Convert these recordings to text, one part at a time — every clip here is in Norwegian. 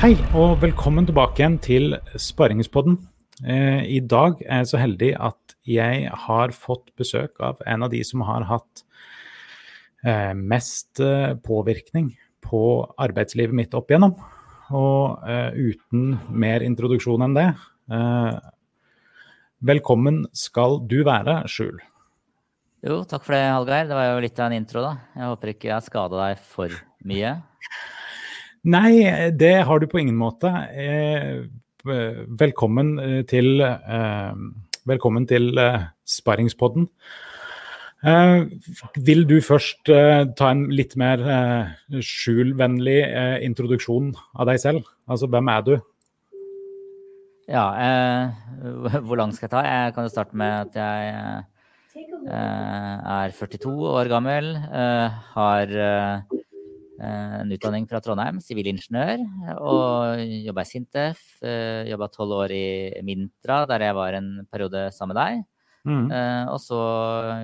Hei og velkommen tilbake igjen til Sparingspodden. Eh, I dag er jeg så heldig at jeg har fått besøk av en av de som har hatt eh, mest eh, påvirkning på arbeidslivet mitt opp igjennom. Og uten mer introduksjon enn det, velkommen skal du være, Skjul. Jo, takk for det, Hallgeir. Det var jo litt av en intro, da. Jeg håper ikke jeg skada deg for mye. Nei, det har du på ingen måte. Eh, velkommen eh, til, eh, velkommen til Sparringspodden. Vil du først ta en litt mer skjulvennlig introduksjon av deg selv? Altså, hvem er du? Ja, eh, hvor lang skal jeg ta? Jeg kan jo starte med at jeg eh, er 42 år gammel. Eh, har Eh, en utdanning fra Trondheim, sivilingeniør, og jobba i Sintef. Eh, jobba tolv år i Mintra, der jeg var en periode sammen med deg. Mm. Uh, og så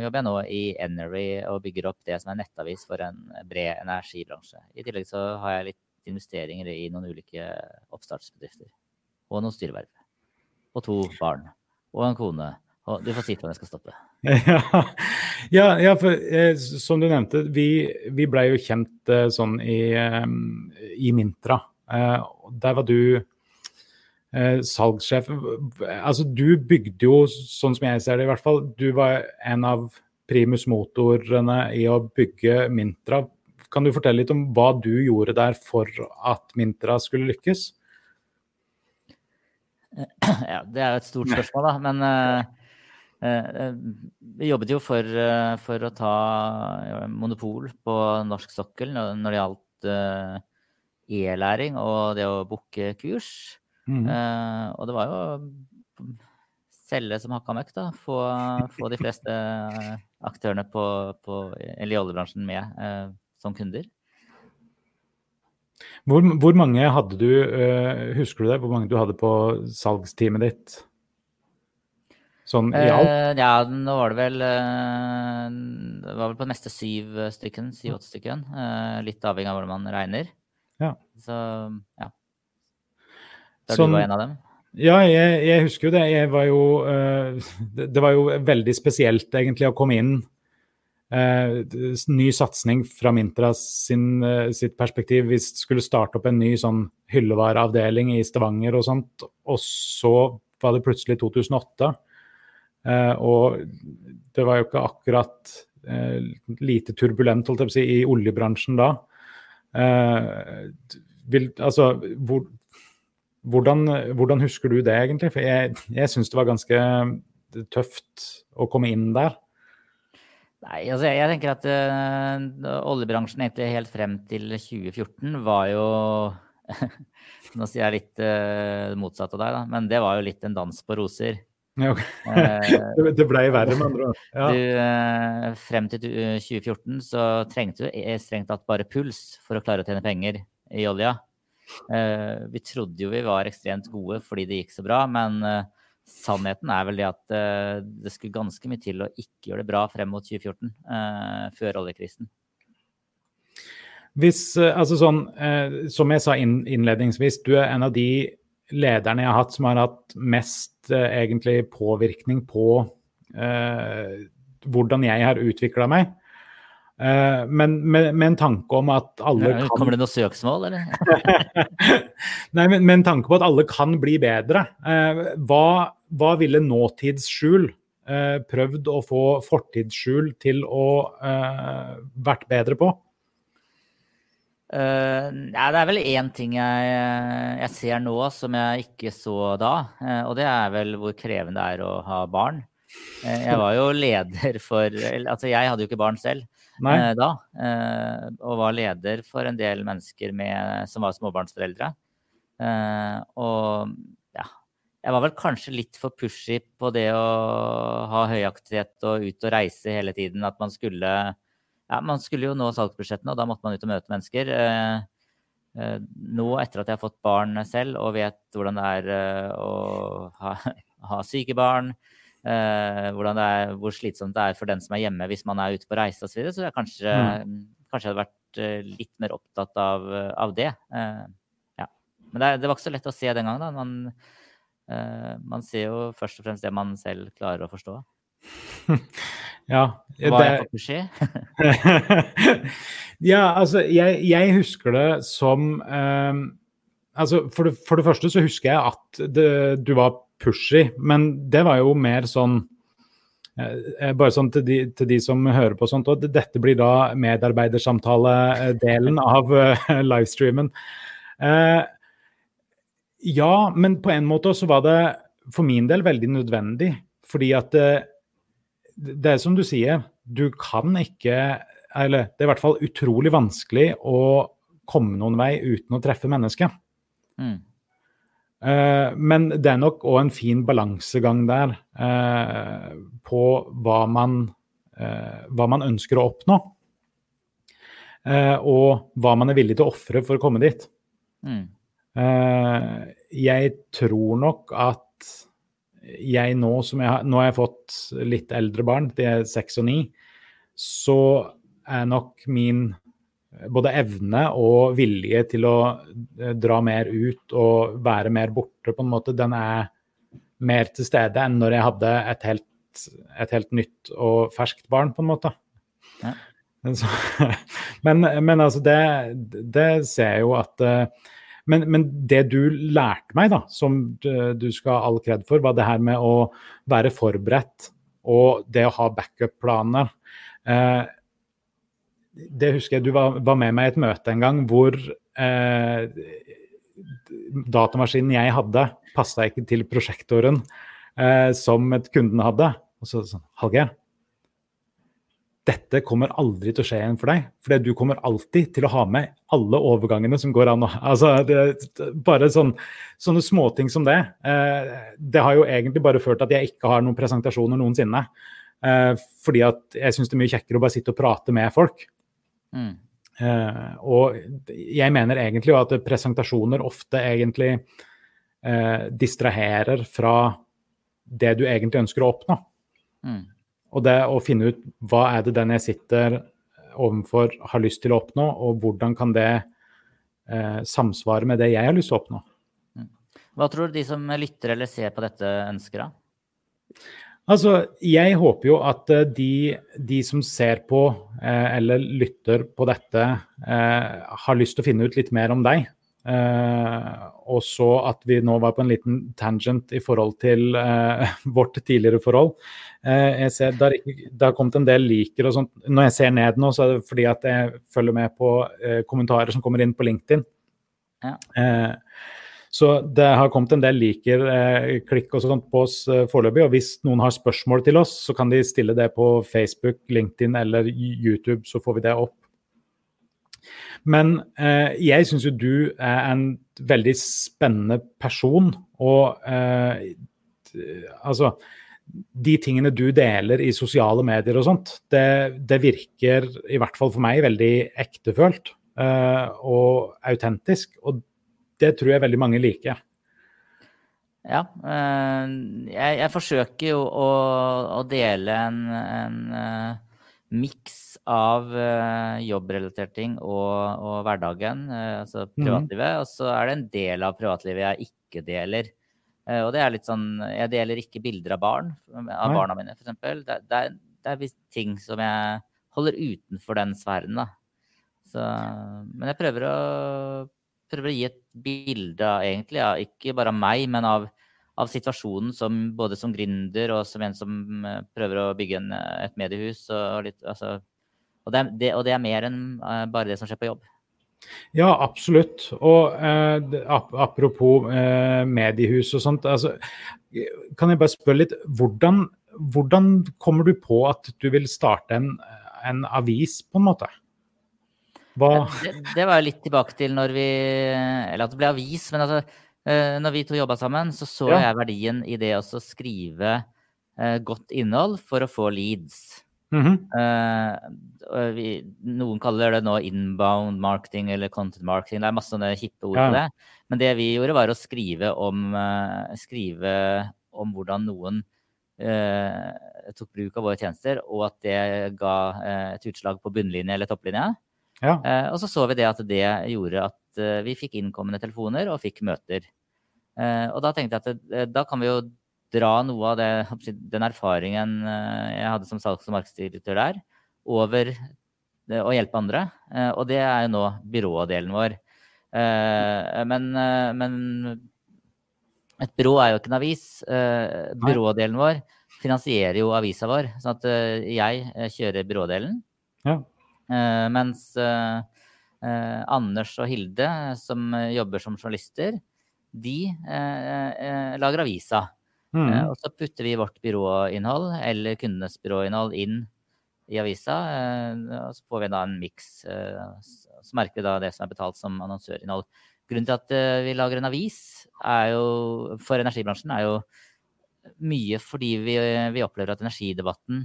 jobber jeg nå i Enery og bygger opp det som er nettavis for en bred energibransje. I tillegg så har jeg litt investeringer i noen ulike oppstartsbedrifter. Og noen styreverv. Og to barn. Og en kone. Og du får si til om jeg skal stoppe. Ja, ja, for eh, som du nevnte, vi, vi blei jo kjent eh, sånn i, eh, i Mintra. Eh, der var du eh, salgssjef. Altså, du bygde jo, sånn som jeg ser det i hvert fall, du var en av primus motorene i å bygge Mintra. Kan du fortelle litt om hva du gjorde der for at Mintra skulle lykkes? Ja, det er jo et stort spørsmål, da. Men eh, vi jobbet jo for, eh, for, å ta monopol på norsk sokkel når det gjaldt e-læring og det å booke kurs. Mm. Og det var jo selge som hakka møkk, da. Få, få, de fleste aktørene på, på, i oljebransjen med eh, som kunder. Hvor, hvor, mange hadde du, husker du det, hvor mange du hadde på salgsteamet ditt? Sånn i alt? Uh, ja, nå var det vel uh, Det var vel på det meste syv stykken. Syv-åtte stykken. Uh, litt avhengig av hvordan man regner. Ja. Så ja. Da sånn, du var en av dem? Ja, jeg, jeg, husker jo det. Jeg var jo det, det, var jo veldig spesielt egentlig å komme inn. ny satsing fra Mintra sin, sitt perspektiv. Vi skulle starte opp en ny sånn hyllevareavdeling i Stavanger og sånt. Og så var det plutselig 2008. Eh, og det var jo ikke akkurat eh, lite turbulent holdt jeg på å si, i oljebransjen da. Eh, altså, hvor, hvordan, hvordan, husker du det egentlig? For jeg, jeg syns det var ganske tøft å komme inn der. Nei, altså jeg, jeg tenker at uh, oljebransjen egentlig helt frem til 2014 var jo Nå sier jeg litt uh, motsatt av deg, da, men det var jo litt en dans på roser. Ja, okay. Eh, det ble verre, med andre ord. Ja. Eh, frem til 2014 så trengte du strengt tatt bare puls for å klare å tjene penger i olja. Eh, vi trodde jo vi var ekstremt gode fordi det gikk så bra, men sannheten er vel det at det skulle ganske mye til å ikke gjøre det bra frem mot 2014, før oljekrisen. Hvis, altså sånn, Som jeg sa innledningsvis, du er en av de lederne jeg har hatt som har hatt mest eh, egentlig påvirkning på eh, hvordan jeg har utvikla meg. Eh, men med, med, en tanke om at alle kan Kommer det noe søksmål, eller? Nei, men med en tanke på at alle kan bli bedre. Eh, hva, hva, ville nåtidsskjul eh, prøvd å få fortidsskjul til å eh, vært bedre på? Uh, ja, det er vel én ting jeg, jeg, ser nå som jeg ikke så da. Uh, og det er vel hvor krevende det er å ha barn. Uh, jeg var jo leder for Altså, jeg hadde jo ikke barn selv da. og var leder for en del mennesker med, som var småbarnsforeldre. og ja, jeg var vel kanskje litt for pushy på det å ha høyaktivitet og ut og reise hele tiden. At man skulle ja, man skulle jo nå salgsbudsjettene, og da måtte man ut og møte mennesker. Eh, eh, nå etter at jeg har fått barn selv og vet hvordan det er eh, å ha, ha syke barn, det er, hvor slitsomt det er for den som er hjemme hvis man er ute på reise osv., så, så jeg kanskje, mm. kanskje hadde vært litt mer opptatt av, av det. Ja. Men det, det, var ikke så lett å se den gangen. da. Man, man ser jo først og fremst det man selv klarer å forstå. ja. Var det... jeg ja, altså, jeg, jeg, husker det som um, Altså, for det, for det, første så husker jeg at det, du var pushy, men det var jo mer sånn Eh, bare sånn til de, til de, som hører på sånt, og dette blir da medarbeidersamtale-delen av uh, livestreamen. Uh, ja, men på en måte så var det for min del veldig nødvendig. Fordi at uh, det er som du sier, du kan ikke Eller det er i hvert fall utrolig vanskelig å komme noen vei uten å treffe mennesket. Mm. Eh, men det er nok òg en fin balansegang der eh, på hva man, eh, hva man ønsker å oppnå. og hva man er villig til å ofre for å komme dit. Mm. jeg tror nok at jeg nå som jeg har Nå har jeg fått litt eldre barn, de er seks og ni. Så er nok min både evne og vilje til å eh, dra mer ut og være mer borte, på en måte, den er mer til stede enn når jeg hadde et helt, et helt nytt og ferskt barn, på en måte. Ja. Men, men, altså, det, det, ser jeg jo at eh, men, men, det du lærte meg, da, som du, skal ha all kred for, var det her med å være forberedt og det å ha backup-planer. Eh, det husker jeg du var, var, med meg i et møte en gang hvor eh, datamaskinen jeg hadde, passa ikke til prosjektoren eh, som kunden hadde. Og så sånn Hallgeir, dette kommer aldri til å skje igjen for deg. For du kommer alltid til å ha med alle overgangene som går an. Altså, det, bare sånn, sånne småting som det. Eh, det har jo egentlig bare ført til at jeg ikke har noen presentasjoner noensinne. Eh, fordi at jeg syns det er mye kjekkere å bare sitte og prate med folk. Mm. Eh, og jeg mener egentlig jo at presentasjoner ofte egentlig uh, distraherer fra det du egentlig ønsker å oppnå. Mm. Og det å finne ut hva er det den jeg sitter overfor har lyst til å oppnå, og hvordan kan det eh, samsvare med det jeg har lyst til å oppnå. Hva tror du de som lytter eller ser på dette, ønsker da? Altså, jeg håper jo at eh, de, de som ser på eh, eller lytter på dette, eh, har lyst til å finne ut litt mer om deg. Eh, og så at vi nå var på en liten tangent i forhold til eh, vårt tidligere forhold. Eh, jeg ser Det har kommet en del liker og sånt. Når jeg ser ned nå, så er det fordi at jeg følger med på kommentarer som kommer inn på LinkedIn. Ja. Så det har kommet en del liker, eh, klikk og sånt på oss eh, foreløpig. Og hvis noen har spørsmål til oss, så kan de stille det på Facebook, LinkedIn eller YouTube, så får vi det opp. Men eh, jeg syns jo du er en veldig spennende person. Og eh, altså De tingene du deler i sosiale medier og sånt, det, det virker i hvert fall for meg veldig ektefølt eh, og autentisk. Og det tror jeg veldig mange liker. Ja. Eh, jeg, jeg forsøker jo å, å dele en, en uh, miks av uh, jobbrelaterte ting og, og hverdagen, uh, altså mhm. privatlivet. Mm. Og så er det en del av privatlivet jeg ikke deler. og det er litt sånn Jeg deler ikke bilder av barn, av Nei. barna mine, f.eks. Det, det, er, det er visst ting som jeg holder utenfor den sfæren, da. Så, men jeg prøver å prøver å gi et bilde av egentlig, ja, ikke bare av meg, men av, av, situasjonen som både som gründer og som en som eh, prøver å bygge en, eh, et mediehus. Og, litt, altså, og, det er, det, og, det er, mer enn uh, bare det som skjer på jobb. Ja, absolutt. Og eh, apropos eh, mediehus og sånt. Altså, kan jeg bare spørre litt, hvordan, hvordan, kommer du på at du vil starte en, en avis, på en måte? Det, det, var litt tilbake til når vi Eller at det ble avis. Men altså, eh, når vi to jobba sammen, så så ja. jeg verdien i det å skrive uh, godt innhold for å få leads. Mm -hmm. uh, vi, noen kaller det nå inbound marketing eller content marketing. Det er masse sånne hippe ord ja. på det. Men det vi gjorde, var å skrive om, uh, skrive om hvordan noen tok bruk av våre tjenester, og at det ga et utslag på bunnlinje eller topplinje. Ja. Og så så vi det at det gjorde at vi fikk innkommende telefoner og fikk møter. Og da tenkte jeg at det, da kan vi jo dra noe av det, den erfaringen jeg hadde som salgs- og markedsdirektør der, over å hjelpe andre. Og det er jo nå byrådelen vår. Men, men et byrå er jo ikke en avis. Byrådelen vår finansierer jo avisa vår. sånn at jeg kjører byrådelen. Ja. Mens Anders og Hilde, som jobber som journalister, de eh, eh, lager avisa. Mm. Eh, og så putter vi vårt byråinnhold, eller kundenes byråinnhold, inn i avisa. og så får vi da en miks. så merker vi da det som er betalt som annonsørinnhold. Grunnen til at vi lager en avis jo, for energibransjen, er jo mye fordi vi, vi opplever at energidebatten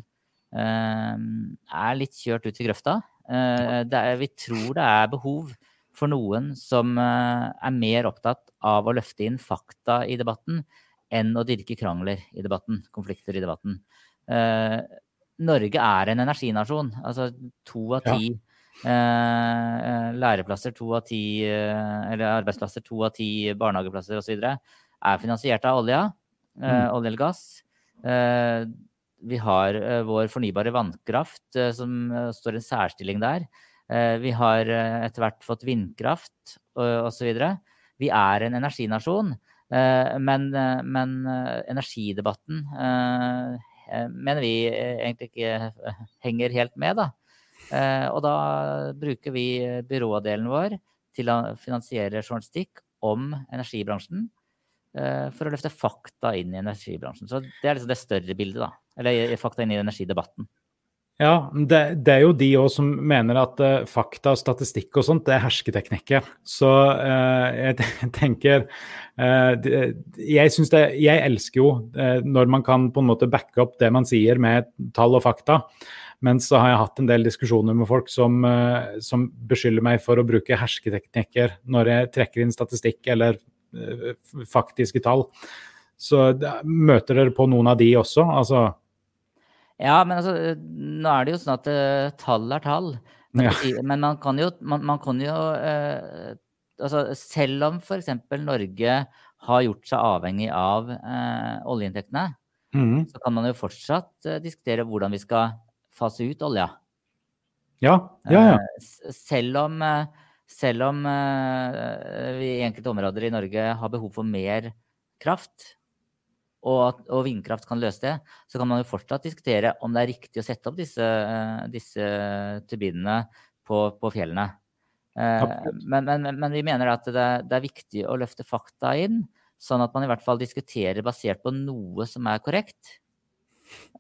er litt kjørt ut i grøfta. Er, vi tror det er behov for noen som er mer opptatt av å løfte inn fakta i debatten enn å dyrke krangler i debatten, konflikter i debatten. Eh, Norge er en energinasjon. Altså to av ti ja. eh, læreplasser, to av ti eh, eller arbeidsplasser, to av ti barnehageplasser osv. er finansiert av olja, eh, mm. olje eller gass. Eh, vi har eh, vår fornybare vannkraft som står i en særstilling der. vi har etter hvert fått vindkraft osv. Vi er en energinasjon, men, eh, men eh, energidebatten mener vi egentlig ikke henger helt med, da. Og da bruker vi byrådelen vår til å finansiere journalistikk om energibransjen. For å løfte fakta inn i energibransjen. Så det er liksom det større bildet, da. Eller fakta inn i energidebatten. Ja, det, det, er jo de òg som mener at uh, fakta, statistikk og sånt, det er hersketeknikker. Så uh, jeg tenker uh, Jeg syns det Jeg elsker jo når man kan på en måte backe opp det man sier med tall og fakta. Men så har jeg hatt en del diskusjoner med folk som, som beskylder meg for å bruke hersketeknikker når jeg trekker inn statistikk eller faktiske tall. Så møter dere på noen av de også? Altså ja, men altså, nå er det jo sånn at uh, tall er tall. Men, ja. men man kan jo, man, man kan jo uh, altså, Selv om f.eks. Norge har gjort seg avhengig av uh, oljeinntektene, mm. så kan man jo fortsatt diskutere hvordan vi skal fase ut olja. Ja, ja, ja. selv om, selv om vi i enkelte områder i Norge har behov for mer kraft, og, at, og, vindkraft kan løse det, så kan man jo fortsatt diskutere om det er riktig å sette opp disse, eh, disse turbinene på, på fjellene. Eh, men, men, men, vi mener at det, det, er viktig å løfte fakta inn, sånn at man i hvert fall diskuterer basert på noe som er korrekt.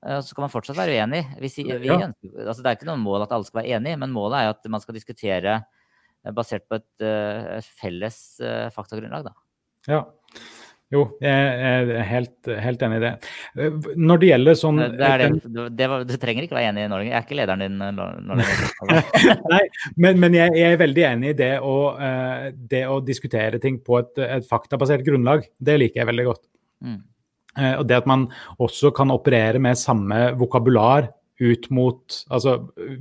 Eh, så kan man fortsatt være uenig. Vi, vi, altså det er ikke noe mål at alle skal være enig, men målet er at man skal diskutere basert på et, et felles faktagrunnlag. Da. Ja. Jo, jeg er helt, helt, enig i det. Når det gjelder sånn det det, det var, Du trenger ikke være enig i Norge. Jeg er ikke lederen din. Eh, Nei, men, men jeg, jeg, er veldig enig i det å, uh, det å diskutere ting på et, et, faktabasert grunnlag. Det liker jeg veldig godt. Mm. Uh, og det at man også kan operere med samme vokabular ut mot altså,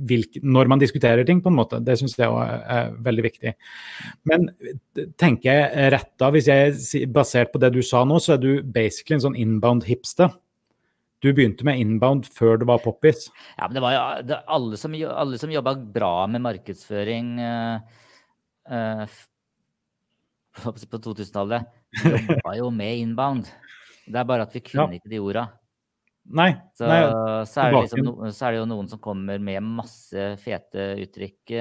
hvilk, Når man diskuterer ting, på en måte. Det syns jeg er, er, veldig viktig. Men tenker jeg rett da, hvis jeg basert på det du sa nå, så er du basically en sånn inbound hipster. Du begynte med inbound før det var poppis. Ja, men det var jo det, alle som, alle som jobba bra med markedsføring uh, uh, på 2000-tallet, jobba jo med inbound. Det er bare at vi kunne ja. ikke de orda. Nei. Så, nei, så, er liksom, så, er det jo noen som kommer med masse fete uttrykk.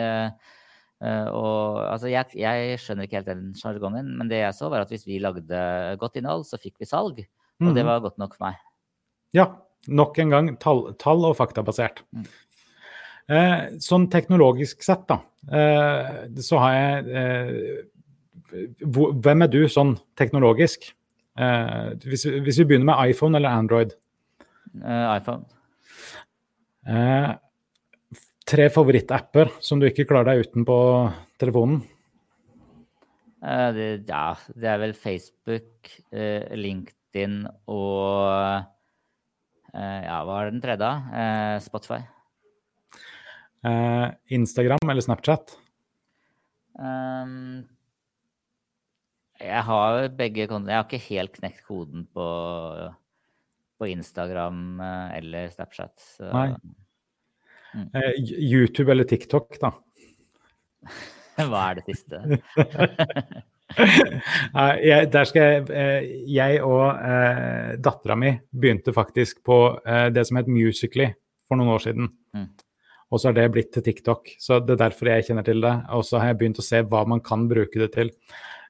Uh, og altså, jeg, jeg, skjønner ikke helt den sjargongen, men det jeg så, var at hvis vi lagde godt innhold, så fikk vi salg. Og det mhm. var godt nok for meg. Ja. Nok en gang tall, tall og faktabasert. Mm. Eh, sånn teknologisk sett, da, eh, så har jeg Hvem er du sånn teknologisk? Hvis, hvis vi begynner med iPhone eller Android? Uh, iPhone. Uh, tre favorittapper som du ikke klarer deg uten på telefonen? Uh, det, ja, det er vel Facebook, LinkedIn og Ja, hva er den tredje? Spotify. Eh, Instagram eller Snapchat? Um, jeg har begge kontoer. Jeg har ikke helt knekt koden på, på Instagram eh, eller Snapchat. Så. Nei. Eh, YouTube eller TikTok, da? Hva er det siste? jeg, der skal jeg, eh, jeg og eh, dattera mi begynte faktisk på eh, det som het Musically for noen år siden. Mm. Og så har det blitt til TikTok. Så det er derfor jeg kjenner til det. Og så har jeg begynt å se hva man kan bruke det til.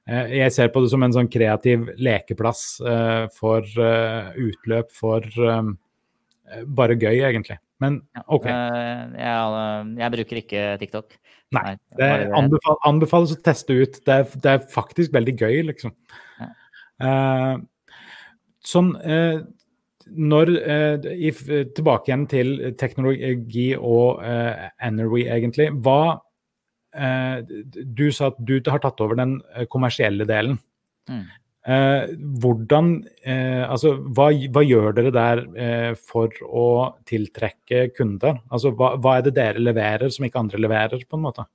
Eh, jeg ser på det som en sånn kreativ lekeplass eh, for eh, utløp for bare gøy, egentlig. Men OK. Jeg, jeg bruker ikke TikTok. Nei. Det anbefales, anbefales å teste ut. Det er, det er, faktisk veldig gøy, liksom. Ja. Sånn når Tilbake igjen til teknologi og uh, Energy, egentlig. Hva Du sa at du har tatt over den kommersielle delen. Mm. hvordan Altså, hva, hva, gjør dere der for å tiltrekke kunder? Altså, hva, hva, er det dere leverer som ikke andre leverer, på en måte?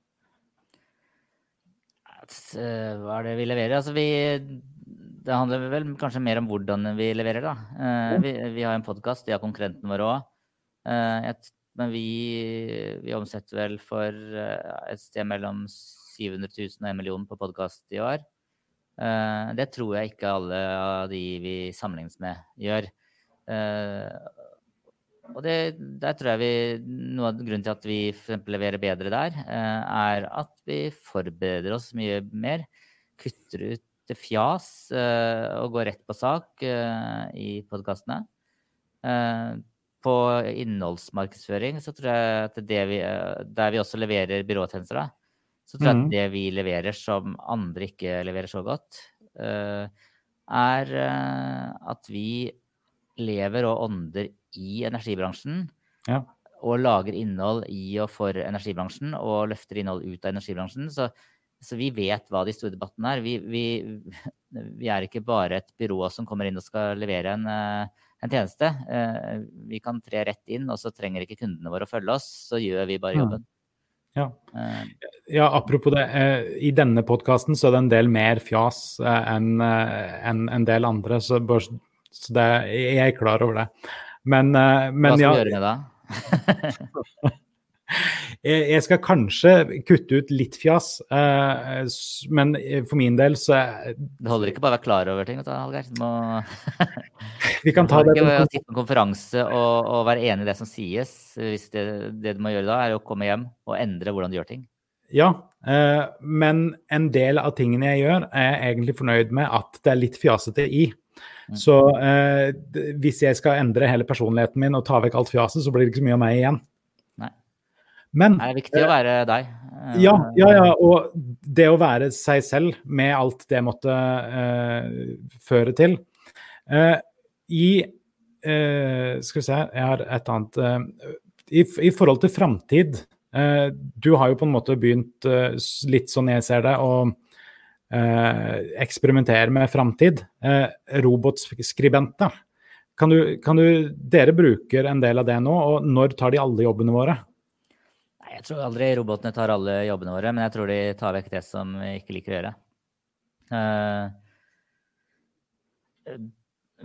Hva er det vi leverer? Altså, vi det handler vel kanskje mer om hvordan vi leverer, da. Vi, vi, har en podkast, de har konkurrenten vår òg. Eh, men vi, vi, omsetter vel for uh, et sted mellom 700 000 og 1 million på podkast i år. det tror jeg ikke alle av de vi sammenlignes med, gjør. og det, der tror jeg vi Noe av grunnen til at vi f.eks. leverer bedre der, er at vi forbereder oss mye mer. Kutter ut fjas og går rett på sak i podkastene. På innholdsmarkedsføring så tror jeg at det vi, der vi også leverer byråtjenester, da, så tror jeg mm. at mhm. det vi leverer som andre ikke leverer så godt, er at vi lever og ånder i energibransjen. Ja. Og lager innhold i og for energibransjen, og løfter innhold ut av energibransjen. Så så vi vet hva de store debattene er. Vi, vi, vi, er ikke bare et byrå som kommer inn og skal levere en, eh, en, tjeneste. Eh, vi kan tre rett inn, og så trenger ikke kundene våre å følge oss. Så gjør vi bare mm. jobben. Ja. Eh. ja apropos det. I denne podkasten så er det en del mer fjas enn en, en del andre, så, så det, jeg er klar over det. Men, men Hva skal ja, vi gjøre med det? Jeg skal kanskje kutte ut litt fjas, eh, men for min del så Det holder ikke bare å være klar over ting, Hallgeir. Du må Vi kan ta det ikke sitte på en konferanse og, og, være enig i det som sies. Hvis det, det, du må gjøre da, er å komme hjem og endre hvordan du gjør ting. Ja, eh, men en del av tingene jeg gjør, er jeg egentlig fornøyd med at det er litt fjasete i. Mm. Så eh, hvis jeg skal endre hele personligheten min og ta vekk alt fjaset, så blir det ikke så mye av meg igjen. Men, det er viktig å være deg. Ja, ja, ja, og det å være seg selv med alt det måtte uh, føre til. Uh, I uh, Skal vi se, jeg har et annet i, i, forhold til framtid Du har jo på en måte begynt, litt sånn jeg ser det, å eksperimentere med framtid. robotskribenter. Kan du, kan du, dere bruker en del av det nå, og når tar de alle jobbene våre? Jeg tror aldri robotene tar alle jobbene våre, men jeg tror de tar vekk det som vi ikke liker å gjøre. Uh,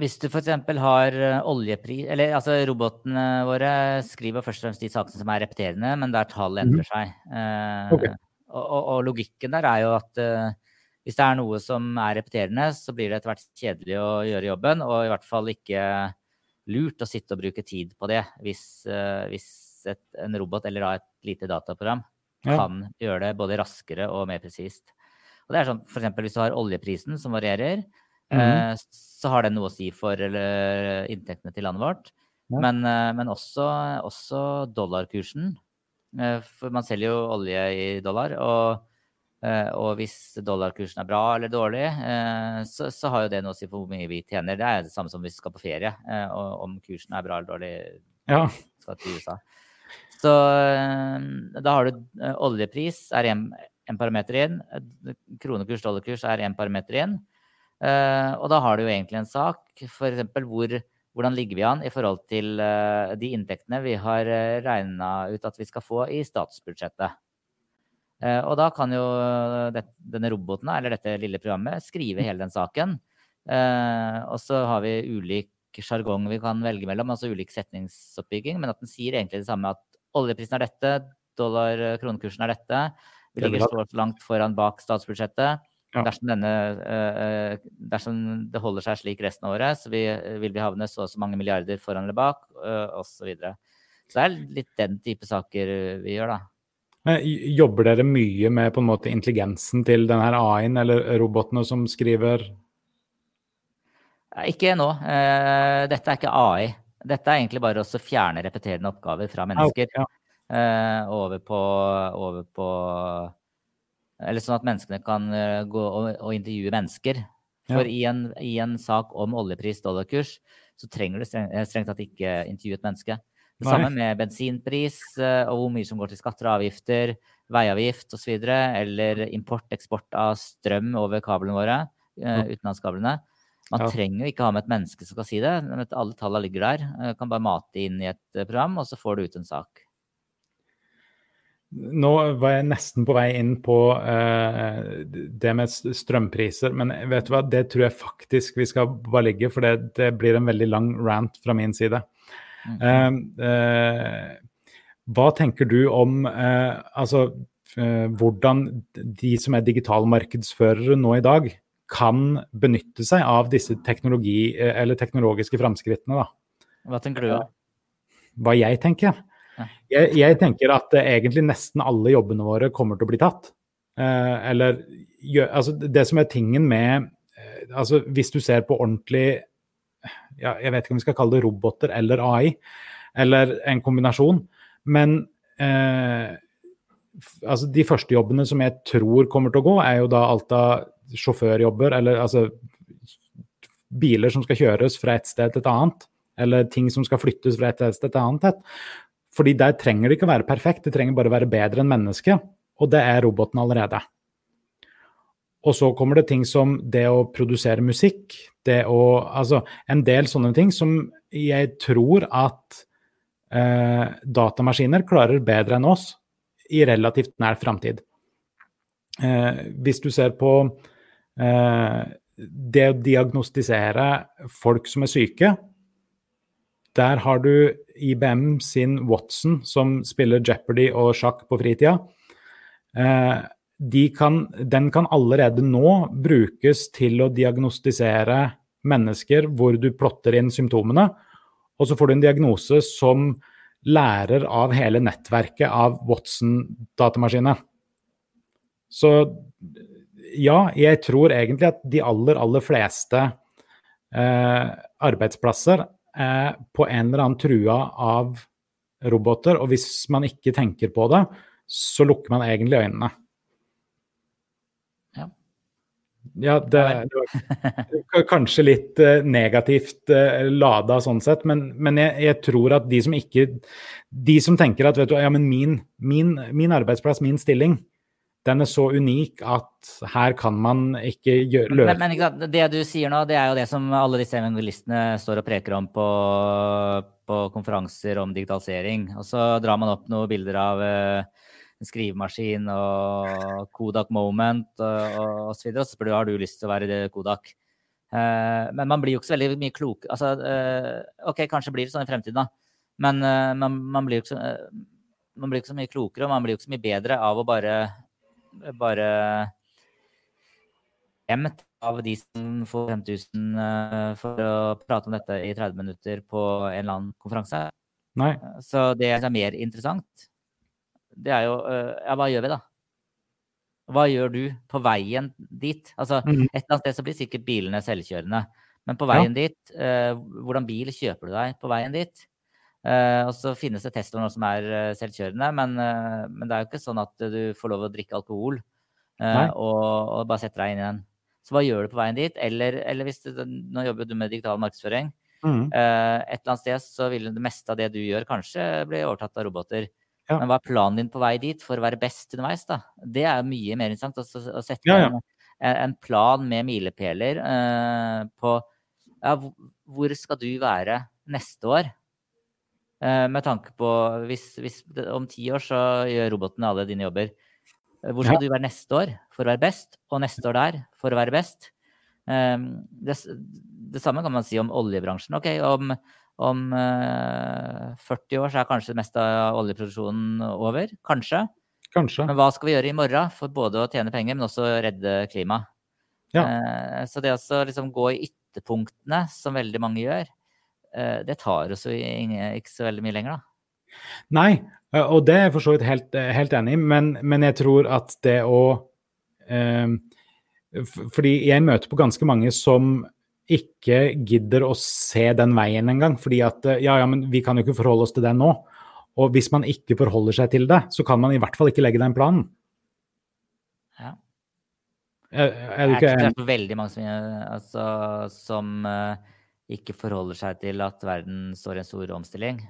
hvis du f.eks. har oljepris Eller altså, robotene våre skriver først og fremst de sakene som er repeterende, men der tall mhm. endrer seg. Uh, okay. og, og, og, logikken der er jo at uh, hvis det er noe som er repeterende, så blir det etter hvert kjedelig å gjøre jobben, og i hvert fall ikke lurt å sitte og bruke tid på det hvis, hvis et, en robot eller et lite dataprogram ja. kan gjøre det både raskere og mer presist. Og det er sånn f.eks. hvis du har oljeprisen som varierer, mm eh, så har det noe å si for eller, inntektene til landet vårt. Ja. Men, eh, men også, også, dollarkursen. Eh, for man selger jo olje i dollar. Og, eh, og hvis dollarkursen er bra eller dårlig, eh, så, så, har jo det noe å si for hvor mye vi tjener. Det er det samme som hvis vi skal på ferie. Eh, og om kursen er bra eller dårlig, ja. skal til USA. Så eh, da har du eh, oljepris er en, parameter inn. Kronekurs, dollarkurs er en parameter inn. Uh, og da har du jo egentlig en sak f.eks. hvor hvordan ligger vi an i forhold til de inntektene vi har regna ut at vi skal få i statsbudsjettet. Og da kan jo denne roboten, eller dette lille programmet, skrive hele den saken. Og så har vi ulik sjargong vi kan velge mellom, altså ulik setningsoppbygging, men at den sier egentlig det samme at oljeprisen er dette, dollar-kronekursen er dette. Vi ligger så langt foran bak statsbudsjettet. Ja. Dersom, denne, eh, dersom, det holder seg slik resten av året, så vi, vil vi havne så og så mange milliarder foran eller bak, uh, osv. Så, videre. så det er litt den type saker vi gjør, da. Men jobber dere mye med på en måte intelligensen til denne AI-en eller robotene som skriver? Ikke nå. Dette er ikke AI. Dette er egentlig bare å fjerne repeterende oppgaver fra mennesker. Ja, ja. Uh, over, på, over på eller sånn at menneskene kan eh, gå og, og intervjue mennesker. For ja. i, en, i, en, sak om oljepris, dollarkurs, så trenger du strengt, eh, strengt tatt ikke intervjue et menneske. Det Nei. samme med bensinpris eh, og hvor mye som går til skatter og avgifter, veiavgift osv. Eller import-eksport av strøm over kablene våre, utenlandskablene. Man ja. trenger jo ikke ha med et menneske som skal si det. Alle tallene ligger der. Du kan bare mate inn i et program, og så får du ut en sak. Nå var jeg nesten på vei inn på uh, det med strømpriser, men vet du hva, det tror jeg faktisk vi skal bare ligge, for det, det blir en veldig lang rant fra min side. Mm. Uh, uh, hva tenker du om altså, hvordan de som er digitalmarkedsførere nå i dag, kan benytte seg av disse teknologi, eller teknologiske framskrittene? Hva tenker du da? Hva jeg tenker? Jeg, jeg, tenker at uh, egentlig nesten alle jobbene våre kommer til å bli tatt. Uh, eller altså, Det som er tingen med uh, altså Hvis du ser på ordentlig ja, Jeg vet ikke om vi skal kalle det roboter eller AI, eller en kombinasjon. Men altså, de første jobbene som jeg tror kommer til å gå, er jo da alt av sjåførjobber, eller altså biler som skal kjøres fra et sted til et annet eller ting som skal flyttes fra et sted til et annet. Fordi der trenger det ikke å være perfekt, det trenger bare å være bedre enn mennesket. Og det er roboten allerede. Og så kommer det ting som det å produsere musikk, det å Altså en del sånne ting som jeg tror at eh, datamaskiner klarer bedre enn oss i relativt nær framtid. Eh, hvis du ser på eh, det å diagnostisere folk som er syke, der har du IBM sin Watson, som spiller Jeopardy og sjakk på fritida. Eh, de kan, den kan allerede nå brukes til å diagnostisere mennesker hvor du plotter inn symptomene, og så får du en diagnose som lærer av hele nettverket av Watson-datamaskinene. Så ja, jeg tror egentlig at de aller, aller fleste eh, arbeidsplasser eh, på en eller annen trua av roboter. Og hvis man ikke tenker på det, så lukker man egentlig øynene. Ja. Ja, det, det var kanskje litt uh, negativt uh, lada sånn sett, men, men jeg, jeg, tror at de som ikke De som tenker at vet du, ja, men min, min, min arbeidsplass, min stilling, den er så unik at her kan man ikke gjøre løse men, men, Det du sier nå, det er jo det som alle disse evangelistene står og preker om på, på konferanser om digitalisering. Og så drar man opp noen bilder av uh, skrivemaskin og Kodak Moment og, og, og. Og så spør du har du lyst til å være Kodak. Uh, men man blir jo ikke så veldig mye klok. Altså, uh, OK, kanskje blir det sånn i fremtiden, da. Men man, man, blir jo ikke så, man blir ikke så mye klokere, og man blir jo ikke så mye bedre av å bare bare gjemt av de som får 5000 eh, for å prate om dette i 30 minutter på en eller annen konferanse. Nei. Så det er mer interessant, det er jo eh, Ja, hva gjør vi, da? Hva gjør du på veien dit? Altså, mm. Et eller annet sted så blir sikkert bilene selvkjørende. Men på veien ja. dit, eh, hvordan bil kjøper du deg på veien dit? Eh, og så finnes det Tesla nå som er uh, selvkjørende, men, eh, men, det er jo ikke sånn at du får lov å drikke alkohol og, og, bare sette deg inn i den. Så hva gjør du på veien dit? Eller, eller hvis du, nå jobber du med digital markedsføring. Mm. et eller annet sted så vil det meste av det du gjør, kanskje bli overtatt av roboter. Ja. Men hva er planen din på vei dit for å være best underveis? da? Det er mye mer interessant å, å sette ja, ja. En, en, plan med milepæler på ja, hvor skal du være neste år? Uh, med tanke på hvis, hvis om ti år så gjør robotene alle dine jobber. Eh, hvor skal du være neste år for å være best, og neste år der for å være best? Um, det, det samme kan man si om oljebransjen. Ok, om, om 40 år så er kanskje det meste av oljeproduksjonen over. Kanskje. Kanskje. Men hva skal vi gjøre i morgen for både å tjene penger, men også redde klimaet? Ja. Så det å liksom gå i ytterpunktene, som veldig mange gjør, Eh, det tar oss jo ikke så veldig mye lenger, da. Nei, eh, og det er jeg for så vidt helt, eh, helt enig i, men, men, jeg tror at det å eh, Fordi jeg møter på ganske mange som ikke gidder å se den veien engang. Fordi at ja, ja, men vi kan jo ikke forholde oss til det nå. Og hvis man ikke forholder seg til det, så kan man i hvert fall ikke legge den planen. Ja. Er, er du ikke Jeg har veldig mange som, altså, som uh, ikke forholder seg til at verden står i en stor omstilling?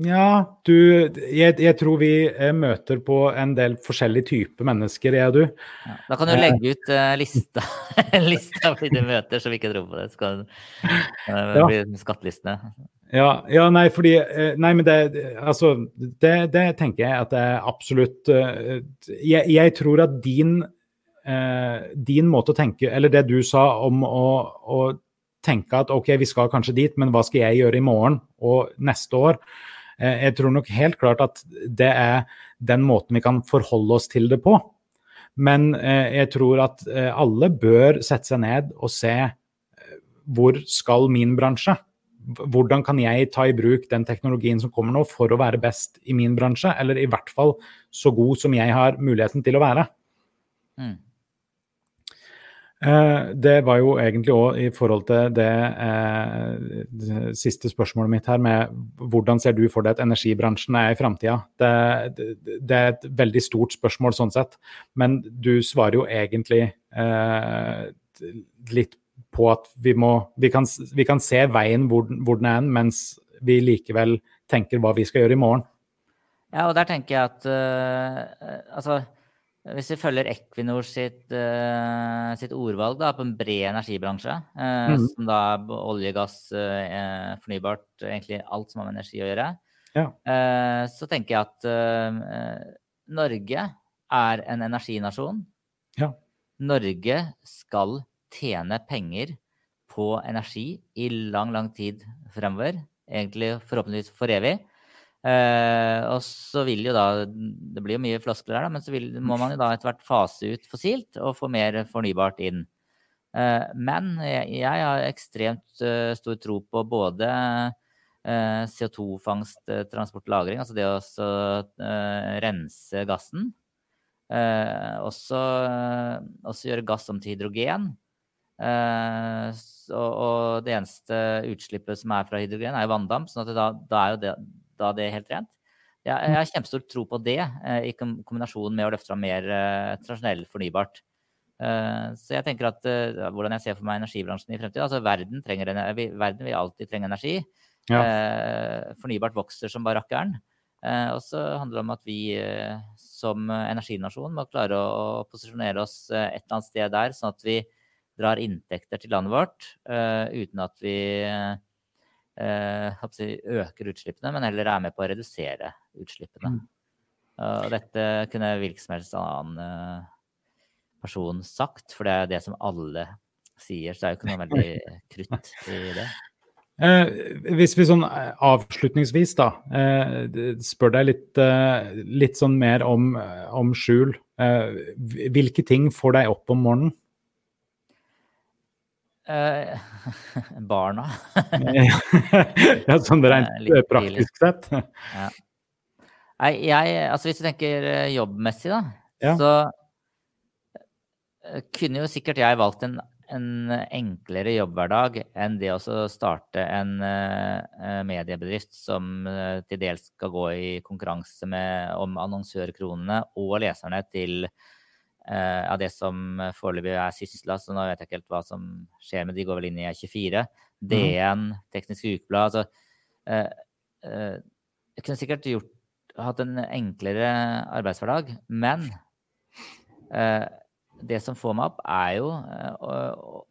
Ja, du jeg, jeg, tror vi eh, møter på en del forskjellige typer mennesker, jeg og du. Ja, da kan du eh. legge ut uh, lista, lista av dine møter som ikke tror på det. Så kan uh, ja. bli skattelistene. Ja, ja, nei, fordi Nei, men det Altså, det, det tenker jeg at det er absolutt jeg, jeg tror at din din måte å tenke Eller det du sa om å, å tenke at ok, vi skal kanskje dit, men hva skal jeg gjøre i morgen og neste år? Eh, jeg tror nok helt klart at det er den måten vi kan forholde oss til det på. Men eh, jeg tror at eh, alle bør sette seg ned og se hvor skal min bransje? Hvordan kan jeg ta i bruk den teknologien som kommer nå for å være best i min bransje, eller i hvert fall så god som jeg har muligheten til å være? Mm. Eh, det var jo egentlig òg i forhold til det, eh, det, siste spørsmålet mitt her, med hvordan ser du for deg at energibransjen er i framtida? Det, det, det, er et veldig stort spørsmål sånn sett, men du svarer jo egentlig eh, litt på at vi må Vi kan, vi kan se veien hvor, hvor den er, mens vi likevel tenker hva vi skal gjøre i morgen. Ja, og der tenker jeg at uh, altså hvis vi følger Equinor sitt, uh, sitt ordvalg da, på en bred energibransje, uh, mm. som da er olje, gass, uh, fornybart, egentlig alt som har med energi å gjøre, ja. så tenker jeg at Norge er en energinasjon. Ja. Norge skal tjene penger på energi i lang, lang tid fremover. Egentlig forhåpentligvis for evig. Uh, og så vil jo da Det blir jo mye floskler her, da, men så vil, må man jo da etter hvert fase ut fossilt og få mer fornybart inn. Eh, men jeg, jeg, har ekstremt uh, stor tro på både CO2-fangst, transport og lagring, altså det å rense gassen. Også, også, gjøre gass om til hydrogen. Og, og, det eneste utslippet som er fra hydrogen, er jo vanndamp. sånn at da, da er jo det da det helt rent. Jeg, jeg har kjempestor tro på det, eh, i kombinasjon med å løfte fram mer eh, tradisjonell fornybart. Eh, så jeg tenker at hvordan jeg ser for meg energibransjen i fremtiden altså verden, trenger, verden vil alltid trenge energi. Ja. Fornybart vokser som bare rakkeren. Og så handler det om at vi som energinasjon må klare å posisjonere oss et eller annet sted der, sånn at vi drar inntekter til landet vårt uten at vi øker utslippene, men heller er med på å redusere utslippene. Mm. Og dette kunne hvilken som helst annen eh, person sagt, for det er det som alle sier. Så det er jo ikke noe veldig krutt i det. Eh, hvis vi sånn eh, avslutningsvis da, eh, spør deg litt, eh, litt sånn mer om, om skjul. Eh, hvilke ting får deg opp om morgenen? Uh, barna. ja, sånn rent uh, praktisk sett? ja. Nei, jeg Altså hvis du tenker eh, jobbmessig, da, ja. så kunne jo sikkert jeg valgt en, en enklere jobbhverdag enn det å starte en uh, mediebedrift som til dels skal gå i konkurranse med, om annonsørkronene og leserne til Eh, av det som foreløpig er Sysla, så nå vet jeg ikke helt hva som skjer med de går vel inn i E24. DN, Teknisk Ukeblad altså, eh, eh, Jeg kunne sikkert gjort, hatt en enklere arbeidshverdag, men det som får meg opp, er jo å,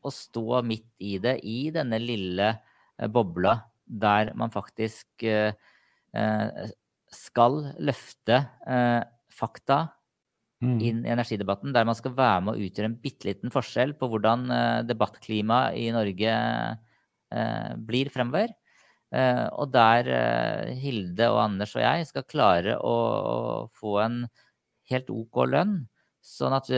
å stå midt i det, i denne lille bobla der man faktisk skal løfte fakta mm. inn i energidebatten, der man skal være med å utgjøre en bitte liten forskjell på hvordan debattklimaet i Norge blir fremover. Eh, og der eh, Hilde og Anders og jeg skal klare å, få en helt OK lønn, sånn at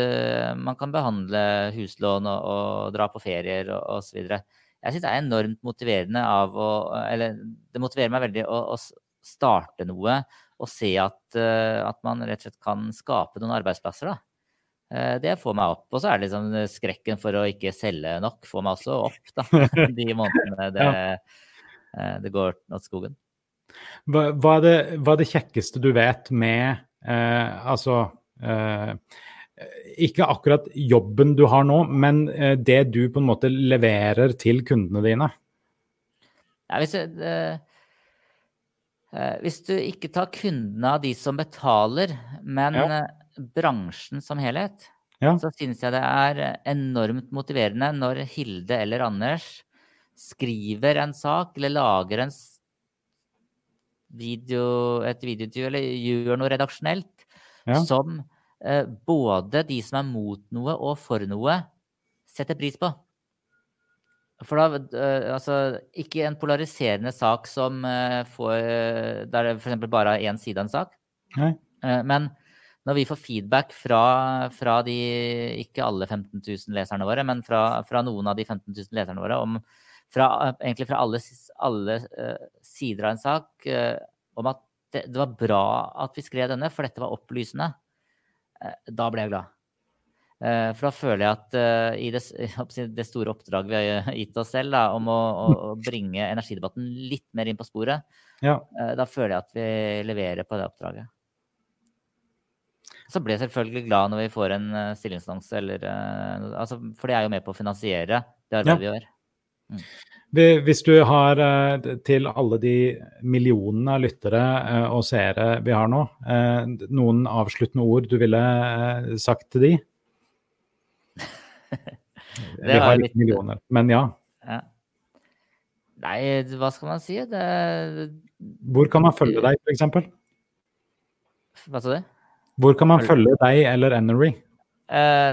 man kan behandle huslån og, og dra på ferier og osv. Jeg syns det er enormt motiverende av å Eller det motiverer meg veldig å, å starte noe og se at, uh, at, man rett og slett kan skape noen arbeidsplasser, da. Uh, det får meg opp. Og så er det liksom skrekken for å ikke selge nok får meg også opp, da. De månedene det Eh, det går åt skogen. Hva, hva, er det, hva, er det, kjekkeste du vet med eh, Altså eh, ikke akkurat jobben du har nå, men eh, det du på en måte leverer til kundene dine? Ja, hvis, jeg, eh, hvis, du ikke tar kundene av de som betaler, men ja. bransjen som helhet, ja. så synes jeg det er enormt motiverende når Hilde eller Anders skriver en sak eller lager en video, et videointervju eller gjør noe redaksjonelt ja. som eh, både de som er mot noe og for noe, setter pris på. For da eh, Altså, ikke en polariserende sak som eh, får Der det f.eks. bare er én side av en sak. Nei. Eh, men når vi får feedback fra, fra, de ikke alle 15 000 leserne våre, men fra, fra noen av de 15 000 leserne våre om fra, egentlig fra alle, alle sider av en sak om at det, det, var bra at vi skrev denne, for dette var opplysende. Da ble jeg glad. For da føler jeg at i det, det, store oppdraget vi har gitt oss selv da, om å, å, bringe energidebatten litt mer inn på sporet, ja. da føler jeg at vi leverer på det oppdraget. Så blir jeg selvfølgelig glad når vi får en stillingsannonse, eller altså, For det er jo med på å finansiere det arbeidet ja. vi gjør. Hvis du har eh, til alle de millionene av lyttere eh, og seere vi har nå, eh, noen avsluttende ord du ville sagt til de? Vi har litt millioner, men ja. ja. Nei, hva skal man si? Det... Hvor kan man følge deg, f.eks.? Hva sa du? Hvor kan man følge deg eller Enery? Uh,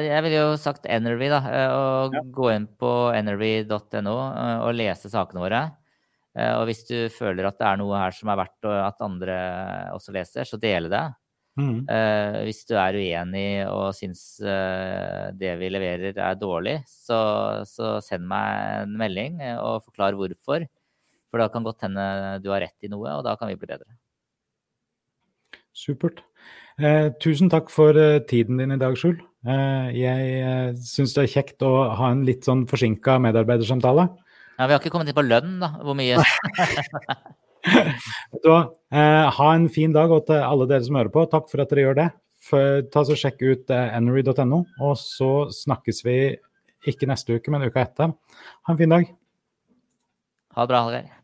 jeg ville jo sagt Enery, da. Uh, og ja. gå inn på energy.no uh, og lese sakene våre. og hvis du føler at det er noe her som er verdt at andre også leser, så dele det. Mm. hvis du er uenig og syns det vi leverer er dårlig, så, så, send meg en melding og forklar hvorfor. For da kan godt hende du har rett i noe, og da kan vi bli bedre. Supert. Eh, tusen takk for eh, tiden din i dag, Skjul. Eh, jeg eh, syns det er kjekt å ha en litt sånn forsinka medarbeidersamtale. Ja, Vi har ikke kommet inn på lønn, da. Hvor mye? da, eh, ha en fin dag, og til alle dere som hører på, takk for at dere gjør det. For, ta så Sjekk ut eh, enery.no, og så snakkes vi ikke neste uke, men uka etter. Ha en fin dag. Ha det bra, Hallgeir.